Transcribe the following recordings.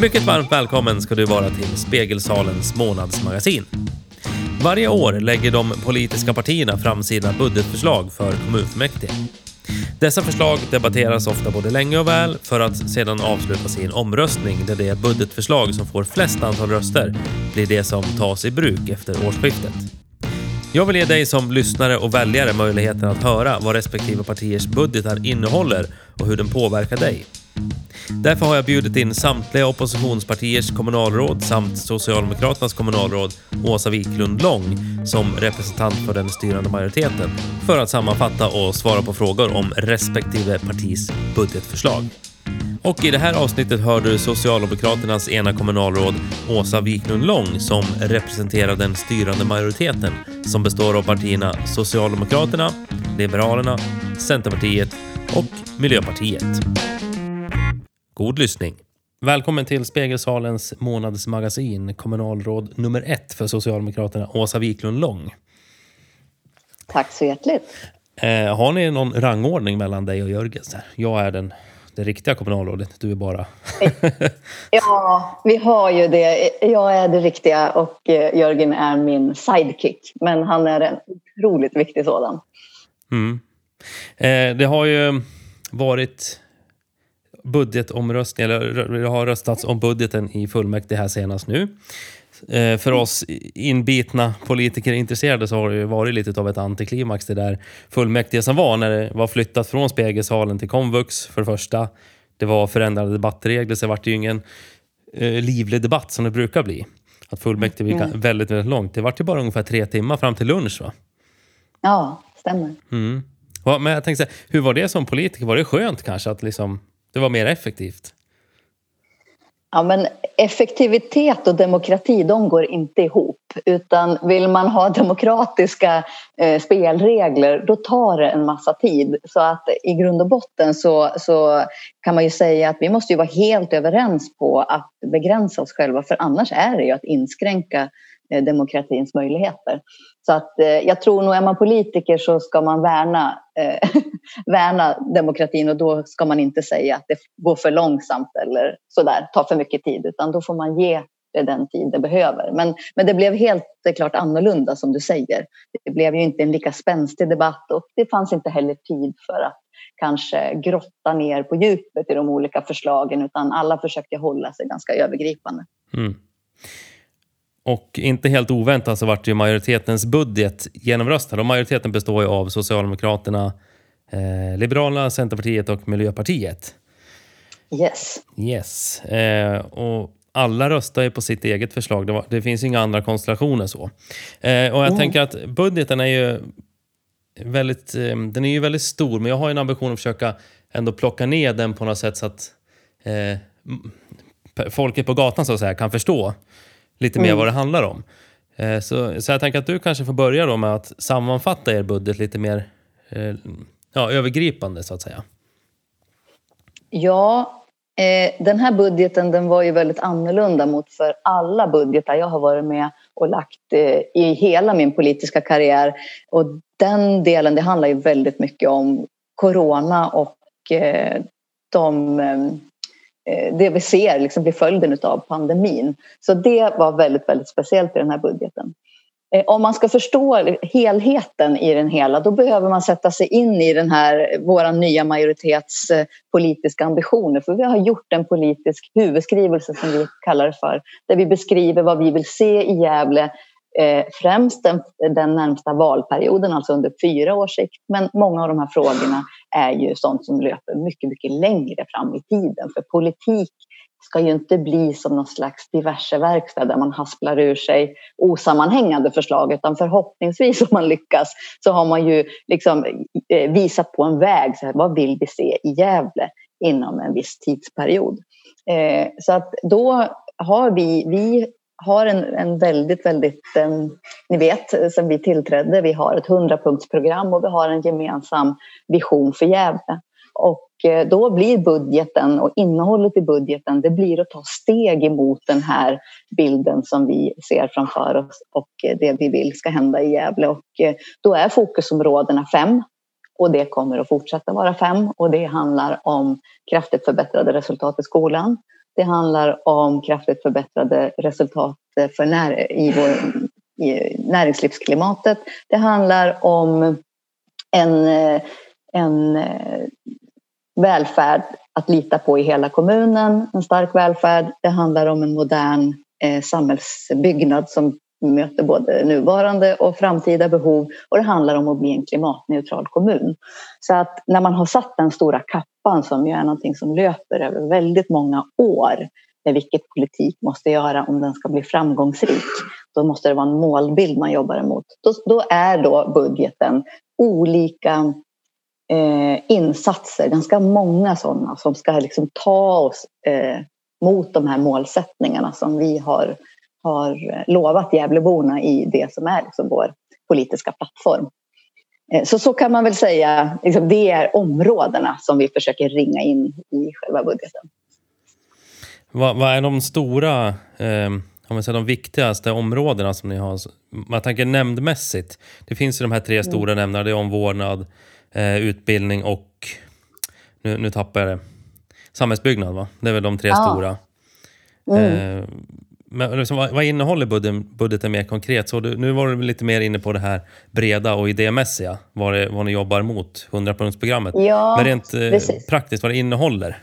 Mycket varmt välkommen ska du vara till Spegelsalens månadsmagasin. Varje år lägger de politiska partierna fram sina budgetförslag för kommunfullmäktige. Dessa förslag debatteras ofta både länge och väl för att sedan avslutas i en omröstning där det budgetförslag som får flest antal röster blir det som tas i bruk efter årsskiftet. Jag vill ge dig som lyssnare och väljare möjligheten att höra vad respektive partiers budgetar innehåller och hur den påverkar dig. Därför har jag bjudit in samtliga oppositionspartiers kommunalråd samt Socialdemokraternas kommunalråd Åsa Wiklund Lång som representant för den styrande majoriteten för att sammanfatta och svara på frågor om respektive partis budgetförslag. Och i det här avsnittet hör du Socialdemokraternas ena kommunalråd Åsa Wiklund Lång som representerar den styrande majoriteten som består av partierna Socialdemokraterna, Liberalerna, Centerpartiet och Miljöpartiet. God lyssning! Välkommen till Spegelsalens månadsmagasin, kommunalråd nummer ett för Socialdemokraterna, Åsa Wiklund Lång. Tack så hjärtligt. Eh, har ni någon rangordning mellan dig och Jörgen? Jag är den, det riktiga kommunalrådet, du är bara... ja, vi har ju det. Jag är det riktiga och eh, Jörgen är min sidekick. Men han är en otroligt viktig sådan. Mm. Eh, det har ju varit budgetomröstning, eller det har röstats om budgeten i fullmäktige här senast nu. Eh, för oss inbitna politiker intresserade så har det ju varit lite av ett antiklimax det där fullmäktige som var när det var flyttat från Spegelsalen till komvux för det första. Det var förändrade debattregler så det vart ju ingen eh, livlig debatt som det brukar bli. Att fullmäktige gick mm. väldigt, väldigt långt. Det vart ju bara ungefär tre timmar fram till lunch va? Ja, stämmer. Mm. Men jag tänkte, hur var det som politiker? Var det skönt kanske att liksom det var mer effektivt? Ja, men effektivitet och demokrati de går inte ihop. Utan vill man ha demokratiska eh, spelregler då tar det en massa tid. Så att i grund och botten så, så kan man ju säga att vi måste ju vara helt överens på att begränsa oss själva för annars är det ju att inskränka Eh, demokratins möjligheter. Så att, eh, jag tror nog är man politiker så ska man värna, eh, värna demokratin och då ska man inte säga att det går för långsamt eller sådär, tar för mycket tid utan då får man ge det den tid det behöver. Men, men det blev helt eh, klart annorlunda som du säger. Det blev ju inte en lika spänstig debatt och det fanns inte heller tid för att kanske grotta ner på djupet i de olika förslagen utan alla försökte hålla sig ganska övergripande. Mm. Och inte helt oväntat så vart ju majoritetens budget genomröstad. Och majoriteten består ju av Socialdemokraterna, eh, Liberalerna, Centerpartiet och Miljöpartiet. Yes. Yes. Eh, och alla röstar ju på sitt eget förslag. Det, var, det finns inga andra konstellationer så. Eh, och jag mm. tänker att budgeten är ju väldigt, eh, den är ju väldigt stor, men jag har en ambition att försöka ändå plocka ner den på något sätt så att eh, folket på gatan så att säga kan förstå lite mer mm. vad det handlar om. Eh, så, så jag tänker att du kanske får börja då med att sammanfatta er budget lite mer eh, ja, övergripande så att säga. Ja, eh, den här budgeten den var ju väldigt annorlunda mot för alla budgetar jag har varit med och lagt eh, i hela min politiska karriär. Och den delen det handlar ju väldigt mycket om corona och eh, de Eh, Eh, det vi ser liksom blir följden av pandemin. Så det var väldigt, väldigt speciellt i den här budgeten. Eh, om man ska förstå helheten i den hela då behöver man sätta sig in i den här, vår nya majoritets eh, politiska ambitioner. För vi har gjort en politisk huvudskrivelse som vi kallar det för. Där vi beskriver vad vi vill se i Gävle Eh, främst den, den närmsta valperioden, alltså under fyra års sikt. Men många av de här frågorna är ju sånt som löper mycket, mycket längre fram i tiden. För politik ska ju inte bli som någon slags diverse verkstad där man hasplar ur sig osammanhängande förslag utan förhoppningsvis om man lyckas så har man ju liksom eh, visat på en väg. Så här, vad vill vi se i Gävle inom en viss tidsperiod? Eh, så att då har vi, vi har en, en väldigt, väldigt, en, ni vet sen vi tillträdde, vi har ett hundrapunktsprogram och vi har en gemensam vision för Gävle. Och eh, då blir budgeten och innehållet i budgeten, det blir att ta steg emot den här bilden som vi ser framför oss och det vi vill ska hända i Gävle. Och eh, då är fokusområdena fem och det kommer att fortsätta vara fem och det handlar om kraftigt förbättrade resultat i skolan. Det handlar om kraftigt förbättrade resultat eh, för när, i, vår, i näringslivsklimatet. Det handlar om en, eh, en eh, välfärd att lita på i hela kommunen, en stark välfärd. Det handlar om en modern eh, samhällsbyggnad som möter både nuvarande och framtida behov och det handlar om att bli en klimatneutral kommun. Så att när man har satt den stora kappan som ju är någonting som löper över väldigt många år med vilket politik måste göra om den ska bli framgångsrik. Då måste det vara en målbild man jobbar emot. Då, då är då budgeten olika eh, insatser, ganska många sådana som ska liksom ta oss eh, mot de här målsättningarna som vi har, har lovat Gävleborna i det som är liksom vår politiska plattform. Eh, så så kan man väl säga, liksom, det är områdena som vi försöker ringa in i själva budgeten. Vad, vad är de stora, eh, om man säger de viktigaste områdena som ni har? Man tänker nämndmässigt. Det finns ju de här tre stora mm. nämnderna, det är omvårdnad, eh, utbildning och, nu, nu tappar jag det, samhällsbyggnad va? Det är väl de tre ja. stora. Mm. Eh, men liksom, vad, vad innehåller budgeten, budgeten mer konkret? Så du, nu var du lite mer inne på det här breda och idémässiga, vad, det, vad ni jobbar mot, 100-punktsprogrammet. Ja, Men rent eh, praktiskt, vad det innehåller?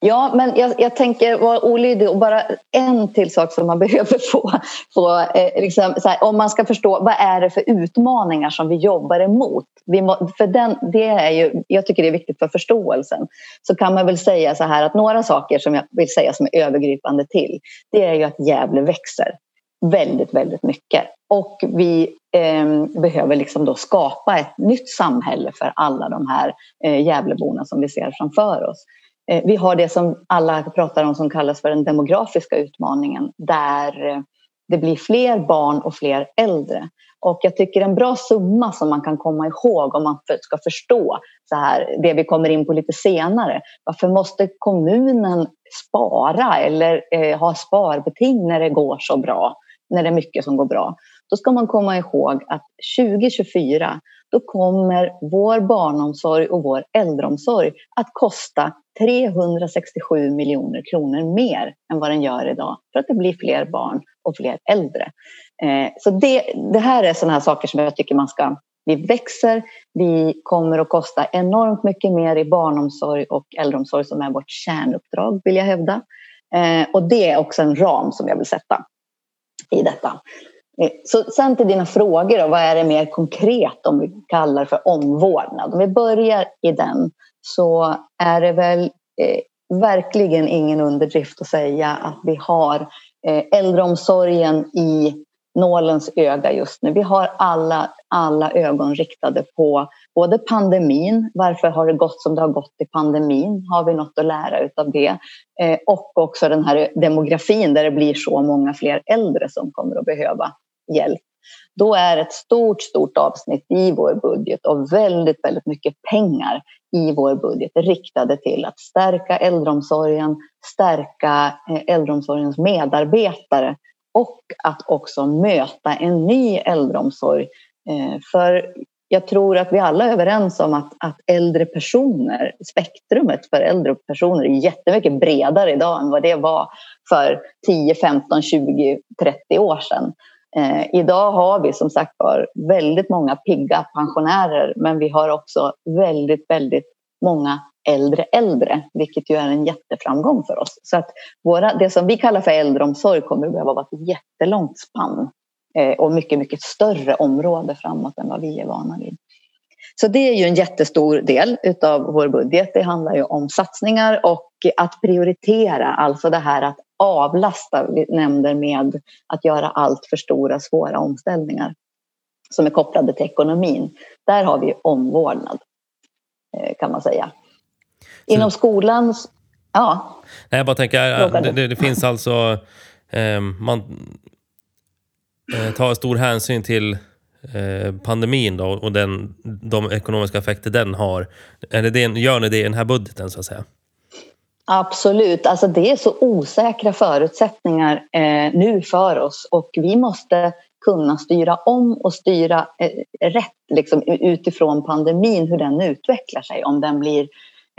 Ja, men jag, jag tänker vara olydig och bara en till sak som man behöver få. få eh, liksom, här, om man ska förstå vad är det för utmaningar som vi jobbar emot. Vi må, för den, det är ju, jag tycker det är viktigt för förståelsen. Så kan man väl säga så här att några saker som jag vill säga som är övergripande till. Det är ju att Gävle växer väldigt, väldigt mycket. Och vi eh, behöver liksom då skapa ett nytt samhälle för alla de här eh, Gävleborna som vi ser framför oss. Eh, vi har det som alla pratar om som kallas för den demografiska utmaningen där eh, det blir fler barn och fler äldre. Och jag tycker en bra summa som man kan komma ihåg om man ska förstå så här, det vi kommer in på lite senare. Varför måste kommunen spara eller eh, ha sparbeting när det går så bra? När det är mycket som går bra. Då ska man komma ihåg att 2024 då kommer vår barnomsorg och vår äldreomsorg att kosta 367 miljoner kronor mer än vad den gör idag för att det blir fler barn och fler äldre. Eh, så det, det här är sådana här saker som jag tycker man ska... Vi växer, vi kommer att kosta enormt mycket mer i barnomsorg och äldreomsorg som är vårt kärnuppdrag vill jag hävda. Eh, och det är också en ram som jag vill sätta i detta. Eh, så sen till dina frågor, då, vad är det mer konkret om vi kallar för omvårdnad? Om vi börjar i den så är det väl eh, verkligen ingen underdrift att säga att vi har eh, äldreomsorgen i nålens öga just nu. Vi har alla, alla ögon riktade på både pandemin, varför har det gått som det har gått i pandemin? Har vi något att lära av det? Eh, och också den här demografin där det blir så många fler äldre som kommer att behöva hjälp. Då är ett stort, stort avsnitt i vår budget och väldigt, väldigt mycket pengar i vår budget riktade till att stärka äldreomsorgen, stärka eh, äldreomsorgens medarbetare och att också möta en ny äldreomsorg. Eh, för jag tror att vi alla är överens om att, att äldre personer, spektrumet för äldre personer är jättemycket bredare idag än vad det var för 10, 15, 20, 30 år sedan. Eh, idag har vi som sagt var väldigt många pigga pensionärer men vi har också väldigt, väldigt många äldre äldre, vilket ju är en jätteframgång för oss. Så att våra, det som vi kallar för äldreomsorg kommer att behöva vara ett jättelångt spann eh, och mycket, mycket större område framåt än vad vi är vana vid. Så det är ju en jättestor del utav vår budget. Det handlar ju om satsningar och att prioritera, alltså det här att avlasta nämnder med att göra allt för stora svåra omställningar som är kopplade till ekonomin. Där har vi omvårdnad eh, kan man säga. Inom skolan, ja. Nej, jag bara tänker, det, det finns alltså, eh, man eh, tar stor hänsyn till eh, pandemin då, och den, de ekonomiska effekter den har. Är det det, gör ni det i den här budgeten så att säga? Absolut, alltså det är så osäkra förutsättningar eh, nu för oss och vi måste kunna styra om och styra eh, rätt liksom, utifrån pandemin, hur den utvecklar sig. Om den blir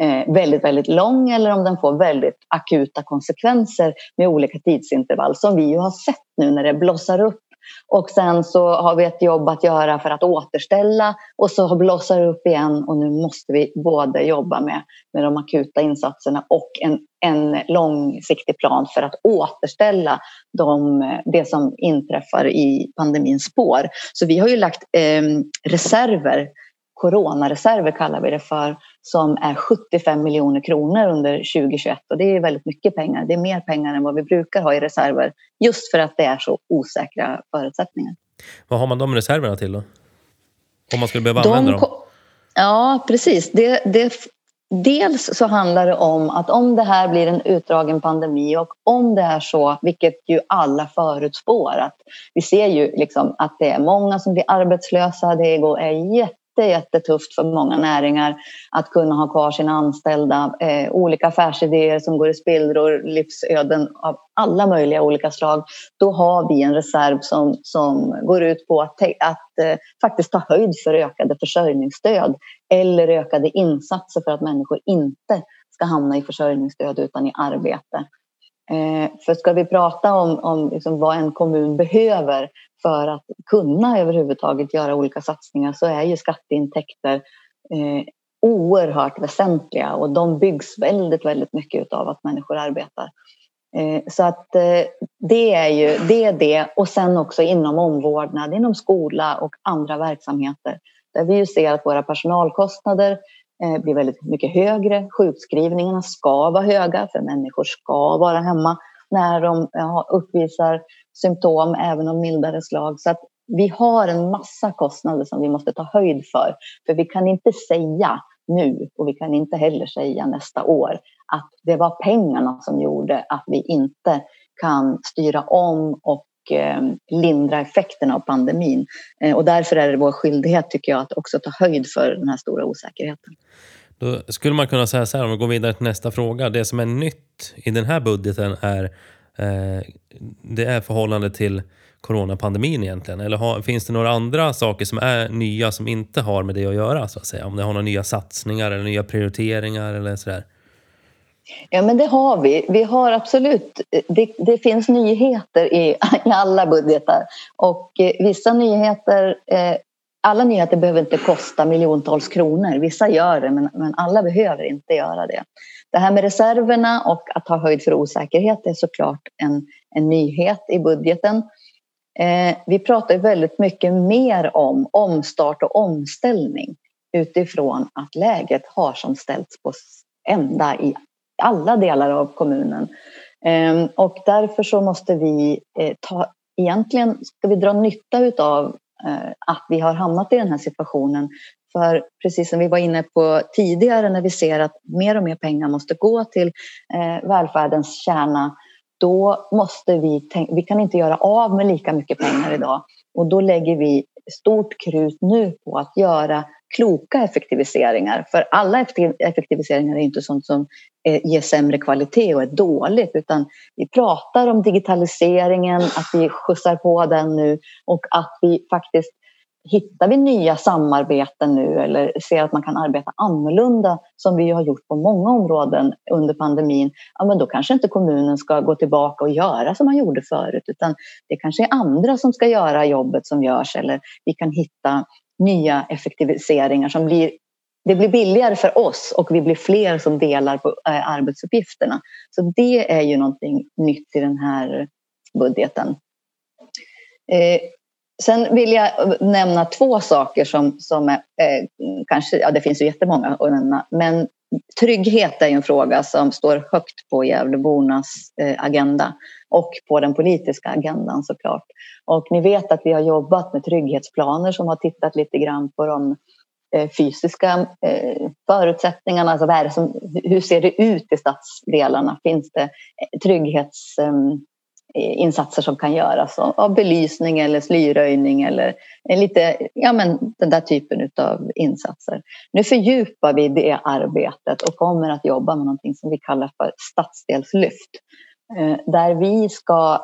eh, väldigt, väldigt lång eller om den får väldigt akuta konsekvenser med olika tidsintervall som vi ju har sett nu när det blossar upp och sen så har vi ett jobb att göra för att återställa och så blossar det upp igen och nu måste vi både jobba med, med de akuta insatserna och en, en långsiktig plan för att återställa de, det som inträffar i pandemins spår. Så vi har ju lagt eh, reserver coronareserver kallar vi det för, som är 75 miljoner kronor under 2021 och det är väldigt mycket pengar. Det är mer pengar än vad vi brukar ha i reserver just för att det är så osäkra förutsättningar. Vad har man de reserverna till då? Om man skulle behöva de använda dem? Ja, precis. Det, det, dels så handlar det om att om det här blir en utdragen pandemi och om det är så, vilket ju alla förutspår, att vi ser ju liksom att det är många som blir arbetslösa, det är jätte jätte, jättetufft för många näringar att kunna ha kvar sina anställda. Eh, olika affärsidéer som går i spillror, livsöden av alla möjliga olika slag. Då har vi en reserv som, som går ut på att, att eh, faktiskt ta höjd för ökade försörjningsstöd eller ökade insatser för att människor inte ska hamna i försörjningsstöd utan i arbete. Eh, för ska vi prata om, om liksom vad en kommun behöver för att kunna överhuvudtaget göra olika satsningar så är ju skatteintäkter eh, oerhört väsentliga och de byggs väldigt, väldigt mycket av att människor arbetar. Eh, så att eh, det är ju det, är det och sen också inom omvårdnad, inom skola och andra verksamheter där vi ju ser att våra personalkostnader Eh, blir väldigt mycket högre. Sjukskrivningarna ska vara höga för människor ska vara hemma när de eh, uppvisar symptom, även av mildare slag. Så att vi har en massa kostnader som vi måste ta höjd för. För vi kan inte säga nu och vi kan inte heller säga nästa år att det var pengarna som gjorde att vi inte kan styra om och Eh, lindra effekterna av pandemin. Eh, och därför är det vår skyldighet, tycker jag, att också ta höjd för den här stora osäkerheten. Då skulle man kunna säga så här, om vi går vidare till nästa fråga. Det som är nytt i den här budgeten är Eh, det är förhållande till coronapandemin egentligen? Eller har, finns det några andra saker som är nya som inte har med det att göra? så att säga? Om det har några nya satsningar eller nya prioriteringar eller sådär? Ja, men det har vi. Vi har absolut... Det, det finns nyheter i, i, alla budgetar och eh, vissa nyheter eh, alla nyheter behöver inte kosta miljontals kronor. Vissa gör det, men, men alla behöver inte göra det. Det här med reserverna och att ha höjd för osäkerhet är såklart en, en nyhet i budgeten. Eh, vi pratar väldigt mycket mer om omstart och omställning utifrån att läget har som ställts på ända i alla delar av kommunen. Ehm, och därför så måste vi eh, ta, egentligen ska vi dra nytta utav eh, att vi har hamnat i den här situationen för precis som vi var inne på tidigare när vi ser att mer och mer pengar måste gå till eh, välfärdens kärna då måste vi tänka, vi kan inte göra av med lika mycket pengar idag och då lägger vi stort krut nu på att göra kloka effektiviseringar. För alla effektiviseringar är inte sånt som Eh, ger sämre kvalitet och är dåligt utan vi pratar om digitaliseringen, att vi skjutsar på den nu och att vi faktiskt hittar vi nya samarbeten nu eller ser att man kan arbeta annorlunda som vi har gjort på många områden under pandemin, ja men då kanske inte kommunen ska gå tillbaka och göra som man gjorde förut utan det kanske är andra som ska göra jobbet som görs eller vi kan hitta nya effektiviseringar som blir det blir billigare för oss och vi blir fler som delar på eh, arbetsuppgifterna. Så det är ju någonting nytt i den här budgeten. Eh, Sen vill jag nämna två saker som, som är, eh, kanske, ja det finns ju jättemånga att nämna, men trygghet är en fråga som står högt på Gävlebornas eh, agenda och på den politiska agendan såklart. Och ni vet att vi har jobbat med trygghetsplaner som har tittat lite grann på de Eh, fysiska eh, förutsättningarna, alltså vad är det som, hur ser det ut i stadsdelarna? Finns det eh, trygghetsinsatser ehm, som kan göras av belysning eller slyröjning eller lite, ja men den där typen av insatser. Nu fördjupar vi det arbetet och kommer att jobba med någonting som vi kallar för stadsdelslyft. Där vi ska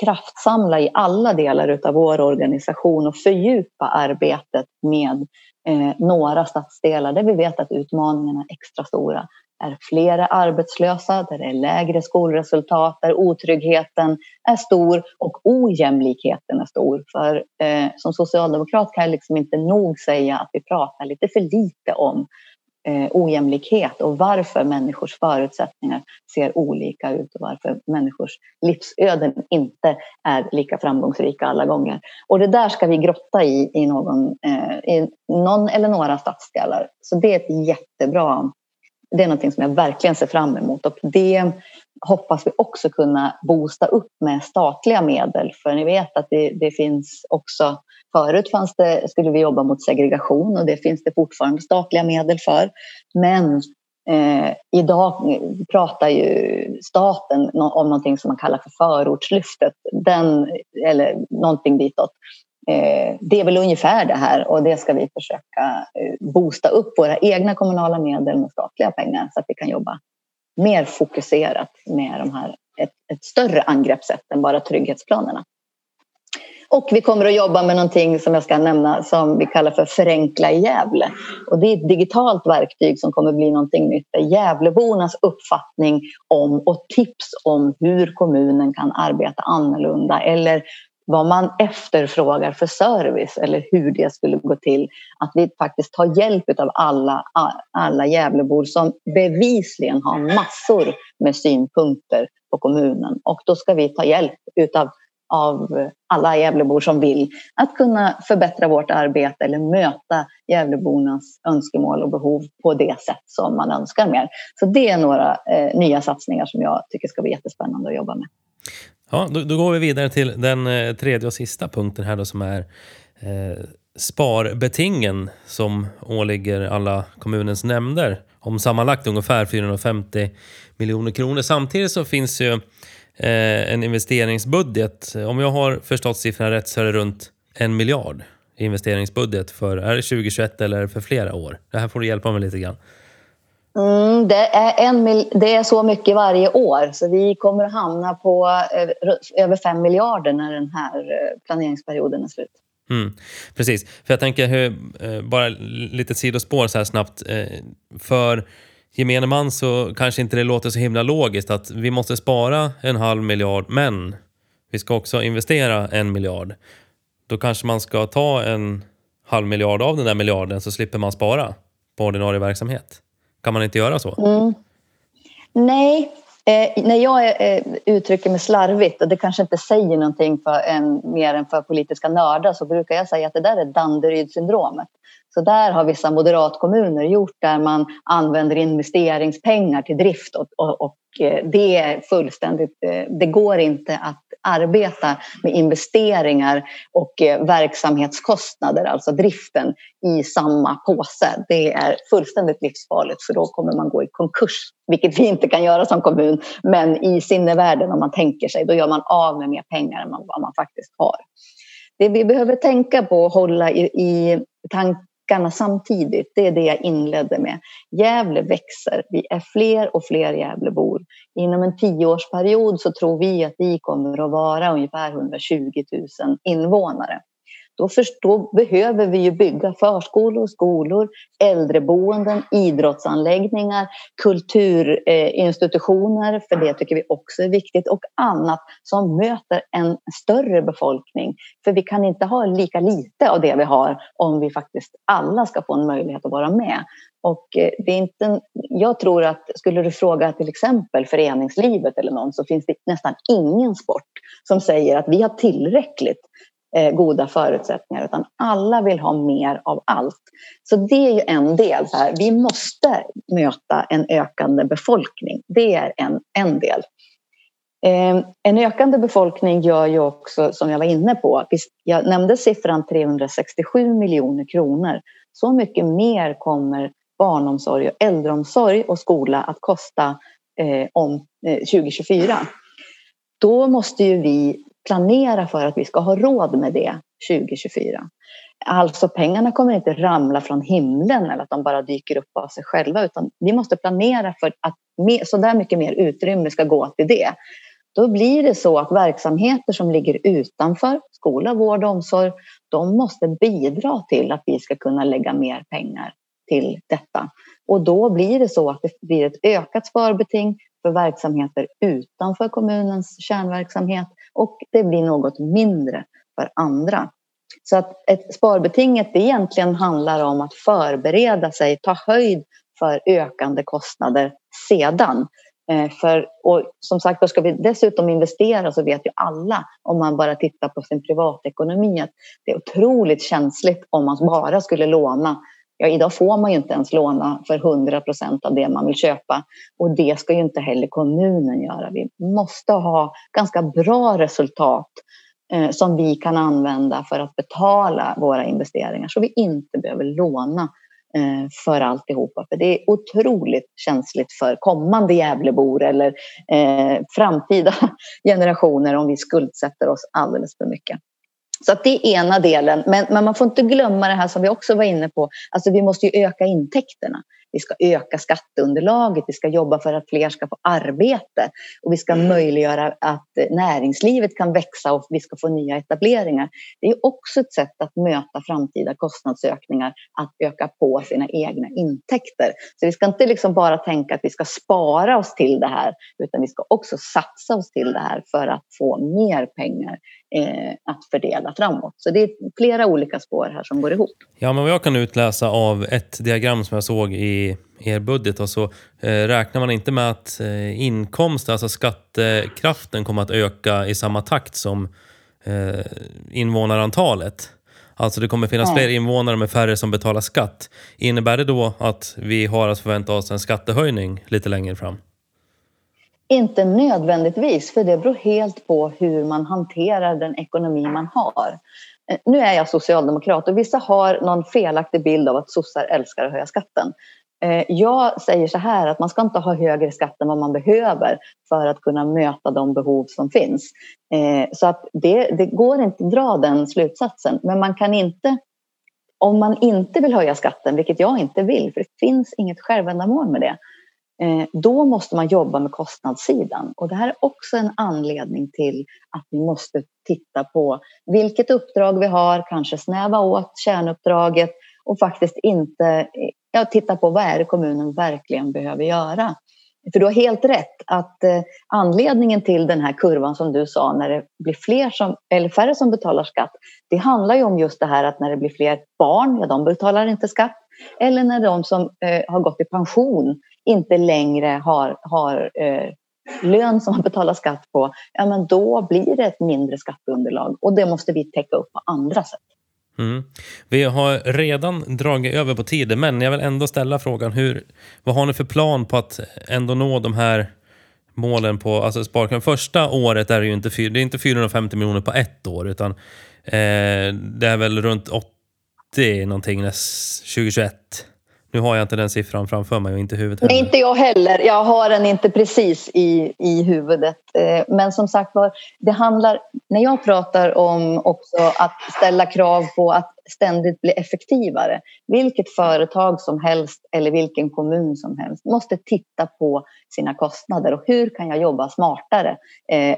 kraftsamla i alla delar av vår organisation och fördjupa arbetet med eh, några stadsdelar där vi vet att utmaningarna är extra stora är flera arbetslösa, där det är lägre skolresultat, där otryggheten är stor och ojämlikheten är stor. För eh, som socialdemokrat kan jag liksom inte nog säga att vi pratar lite för lite om eh, ojämlikhet och varför människors förutsättningar ser olika ut och varför människors livsöden inte är lika framgångsrika alla gånger. Och det där ska vi grotta i i någon, eh, i någon eller några stadsdelar. Så det är ett jättebra det är någonting som jag verkligen ser fram emot och det hoppas vi också kunna boosta upp med statliga medel. För ni vet att det, det finns också, förut fanns det, skulle vi jobba mot segregation och det finns det fortfarande statliga medel för. Men eh, idag pratar ju staten om någonting som man kallar för förortslyftet, den, eller någonting ditåt. Eh, det är väl ungefär det här och det ska vi försöka eh, boosta upp våra egna kommunala medel med statliga pengar så att vi kan jobba mer fokuserat med de här, ett, ett större angreppssätt än bara trygghetsplanerna. Och vi kommer att jobba med någonting som jag ska nämna som vi kallar för Förenkla i Gävle. Och det är ett digitalt verktyg som kommer bli någonting nytt. där Gävlebornas uppfattning om och tips om hur kommunen kan arbeta annorlunda eller vad man efterfrågar för service eller hur det skulle gå till. Att vi faktiskt tar hjälp av alla, alla Gävlebor som bevisligen har massor med synpunkter på kommunen. Och då ska vi ta hjälp utav av alla Gävlebor som vill att kunna förbättra vårt arbete eller möta Gävlebornas önskemål och behov på det sätt som man önskar mer. Så det är några eh, nya satsningar som jag tycker ska bli jättespännande att jobba med. Ja, då, då, går vi vidare till den eh, tredje och sista punkten här då som är eh, sparbetingen som åligger alla kommunens nämnder om sammanlagt ungefär 450 miljoner kronor. Samtidigt så finns ju eh, en investeringsbudget. Om jag har förstått siffrorna rätt så är det runt en miljard i investeringsbudget för, är det 2021 eller för flera år? Det här får du hjälpa mig lite grann. Mm, det, är en, det är så mycket varje år så vi kommer att hamna på eh, över 5 miljarder när den här eh, planeringsperioden är slut. Mm, precis, för jag tänker hur, eh, bara lite sidospår så här snabbt. För gemene man så kanske inte det låter så himla logiskt att vi måste spara en halv miljard men vi ska också investera en miljard. Då kanske man ska ta en halv miljard av den där miljarden så slipper man spara på ordinarie verksamhet. Kan man inte göra så? Mm. Nej, eh, när jag eh, uttrycker mig slarvigt och det kanske inte säger någonting för en, mer än för politiska nördar så brukar jag säga att det där är Danderydssyndromet. Så där har vissa moderatkommuner gjort där man använder investeringspengar till drift och, och, och eh, det är fullständigt, eh, det går inte att arbeta med investeringar och eh, verksamhetskostnader, alltså driften, i samma påse. Det är fullständigt livsfarligt för då kommer man gå i konkurs, vilket vi inte kan göra som kommun. Men i sinnevärlden, om man tänker sig, då gör man av med mer pengar än vad man faktiskt har. Det vi behöver tänka på och hålla i, i tanke backarna samtidigt. Det är det jag inledde med. Gävle växer. Vi är fler och fler Gävlebor. Inom en tioårsperiod så tror vi att vi kommer att vara ungefär 120 000 invånare. Då, förstå, behöver vi ju bygga förskolor, skolor, äldreboenden, idrottsanläggningar, kulturinstitutioner, för det tycker vi också är viktigt, och annat som möter en större befolkning. För vi kan inte ha lika lite av det vi har om vi faktiskt alla ska få en möjlighet att vara med. Och eh, det är inte, jag tror att skulle du fråga till exempel föreningslivet eller någon så finns det nästan ingen sport som säger att vi har tillräckligt Eh, goda förutsättningar utan alla vill ha mer av allt. Så det är ju en del. Så här. Vi måste möta en ökande befolkning. Det är en, en del. Eh, en ökande befolkning gör ju också, som jag var inne på, jag nämnde siffran 367 miljoner kronor. Så mycket mer kommer barnomsorg, och äldreomsorg och skola att kosta eh, om eh, 2024. Då måste ju vi planera för att vi ska ha råd med det 2024. Alltså pengarna kommer inte ramla från himlen eller att de bara dyker upp av sig själva utan vi måste planera för att så där mycket mer utrymme ska gå till det. då blir det så att verksamheter som ligger utanför skola, vård och omsorg, de måste bidra till att vi ska kunna lägga mer pengar till detta. Och då blir det så att det blir ett ökat sparbeting för verksamheter utanför kommunens kärnverksamhet och det blir något mindre för andra. Så att ett sparbetinget egentligen handlar om att förbereda sig, ta höjd för ökande kostnader sedan. Eh, för, och som sagt, då ska vi dessutom investera så vet ju alla om man bara tittar på sin privatekonomi att det är otroligt känsligt om man bara skulle låna. Ja, idag får man ju inte ens låna för 100 procent av det man vill köpa och det ska ju inte heller kommunen göra. Vi måste ha ganska bra resultat eh, som vi kan använda för att betala våra investeringar så vi inte behöver låna Eh, för alltihopa. För det är otroligt känsligt för kommande Gävlebor eller eh, framtida generationer om vi skuldsätter oss alldeles för mycket. Så att det är ena delen. Men, men, man får inte glömma det här som vi också var inne på. Alltså vi måste ju öka intäkterna. Vi ska öka skatteunderlaget, vi ska jobba för att fler ska få arbete och vi ska möjliggöra att näringslivet kan växa och vi ska få nya etableringar. Det är också ett sätt att möta framtida kostnadsökningar, att öka på sina egna intäkter. Så vi ska inte liksom bara tänka att vi ska spara oss till det här utan vi ska också satsa oss till det här för att få mer pengar eh, att fördela framåt. Så det är flera olika spår här som går ihop. Ja, men vad jag kan utläsa av ett diagram som jag såg i er budget och så eh, räknar man inte med att eh, inkomst, alltså skattekraften kommer att öka i samma takt som eh, invånarantalet. Alltså det kommer finnas ja. fler invånare med färre som betalar skatt. Innebär det då att vi har att förvänta oss en skattehöjning lite längre fram? Inte nödvändigtvis, för det beror helt på hur man hanterar den ekonomi man har. Eh, nu är jag socialdemokrat och vissa har någon felaktig bild av att sossar älskar att höja skatten. Eh, jag säger så här att man ska inte ha högre skatt än vad man behöver för att kunna möta de behov som finns. Eh, så att det, det går inte att dra den slutsatsen. Men man kan inte, om man inte vill höja skatten, vilket jag inte vill, för det finns inget självändamål med det, eh, då måste man jobba med kostnadssidan. Och det här är också en anledning till att vi måste titta på vilket uppdrag vi har, kanske snäva åt kärnuppdraget och faktiskt inte ja, titta på vad är det kommunen verkligen behöver göra. För du har helt rätt att eh, anledningen till den här kurvan som du sa när det blir fler som, eller färre som betalar skatt, det handlar ju om just det här att när det blir fler barn, ja de betalar inte skatt. Eller när de som eh, har gått i pension inte längre har, har eh, lön som man betalar skatt på, ja men då blir det ett mindre skatteunderlag och det måste vi täcka upp på andra sätt. Mm. Vi har redan dragit över på tiden, men jag vill ändå ställa frågan. Hur, vad har ni för plan på att ändå nå de här målen på alltså sparkraven? Första året är det ju inte, det är inte 450 miljoner på ett år, utan eh, det är väl runt 80 någonting 2021. Nu har jag inte den siffran framför mig och inte huvudet heller. Nej, inte jag heller. Jag har den inte precis i, i huvudet. Eh, men som sagt var, det handlar... När jag pratar om också att ställa krav på att ständigt bli effektivare. Vilket företag som helst eller vilken kommun som helst måste titta på sina kostnader och hur kan jag jobba smartare eh,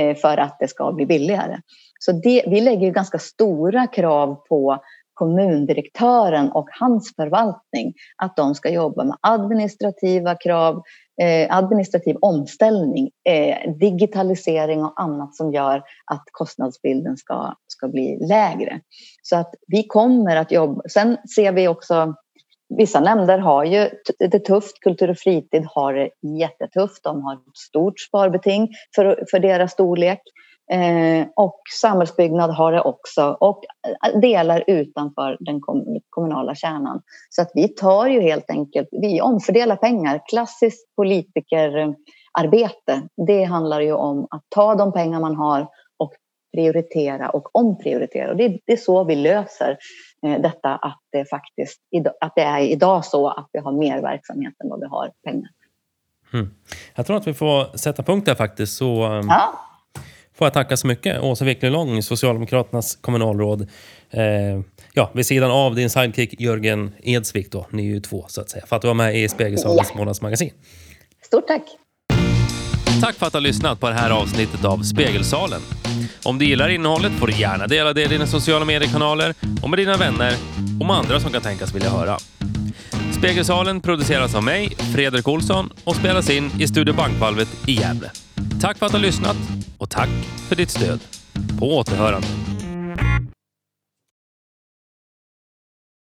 eh, för att det ska bli billigare. Så det, vi lägger ganska stora krav på kommundirektören och hans förvaltning att de ska jobba med administrativa krav, eh, administrativ omställning, eh, digitalisering och annat som gör att kostnadsbilden ska, ska bli lägre. Så att vi kommer att jobba. Sen ser vi också Vissa nämnder har ju det tufft. Kultur och fritid har det jättetufft. De har ett stort sparbeting för, för deras storlek. Eh, och samhällsbyggnad har det också och delar utanför den kommunala kärnan. Så att vi tar ju helt enkelt, vi omfördelar pengar. Klassiskt politikerarbete, det handlar ju om att ta de pengar man har och prioritera och omprioritera. Och det, är så vi löser eh, detta att det faktiskt att det är idag så att vi har mer verksamhet än vad vi har pengar. Mm. Jag tror att vi får sätta punkt där faktiskt. Så, ja får jag tacka så mycket. Åsa Wicklund Socialdemokraternas kommunalråd. Eh, ja, vid sidan av din sidekick Jörgen Edsvik då. Ni är ju två så att säga. För att du var med i Spegelsalens ja. månadsmagasin. Stort tack. Tack för att du har lyssnat på det här avsnittet av Spegelsalen. Om du gillar innehållet får du gärna dela det i dina sociala mediekanaler och med dina vänner och med andra som kan tänkas vilja höra. Spegelsalen produceras av mig, Fredrik Olsson och spelas in i Studio Bankvalvet i Gävle. Tack för att du har lyssnat och tack för ditt stöd. På återhörande.